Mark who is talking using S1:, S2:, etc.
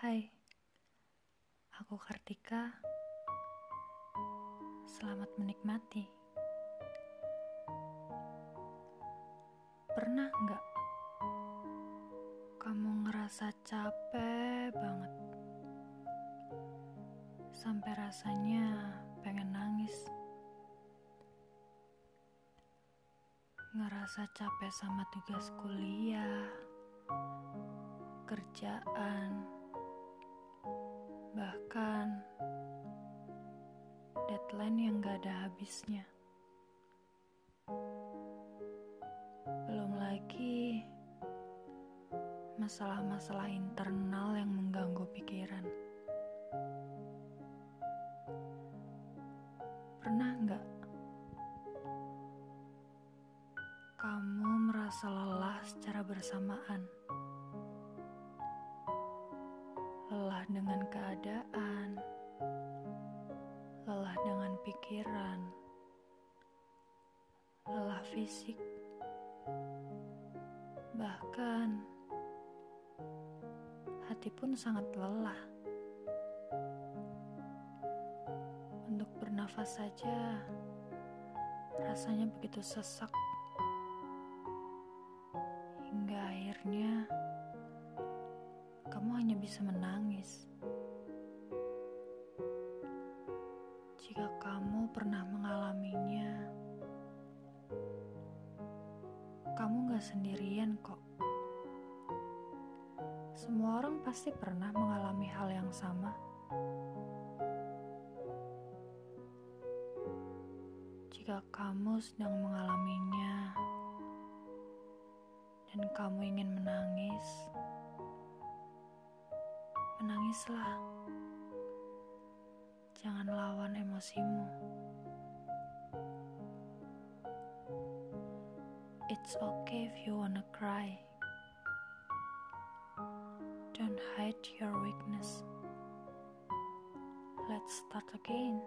S1: Hai, aku Kartika. Selamat menikmati. Pernah nggak kamu ngerasa capek banget? Sampai rasanya pengen nangis. Ngerasa capek sama tugas kuliah, kerjaan, bahkan deadline yang gak ada habisnya. Belum lagi masalah-masalah internal yang mengganggu pikiran. Pernah nggak kamu merasa lelah secara bersamaan? Lelah dengan keadaan, lelah dengan pikiran, lelah fisik, bahkan hati pun sangat lelah. Untuk bernafas saja rasanya begitu sesak, hingga akhirnya bisa menangis. Jika kamu pernah mengalaminya, kamu gak sendirian kok. Semua orang pasti pernah mengalami hal yang sama. Jika kamu sedang mengalaminya dan kamu ingin menangis, Jangan lawan emosimu. It's okay if you wanna cry. Don't hide your weakness. Let's start again.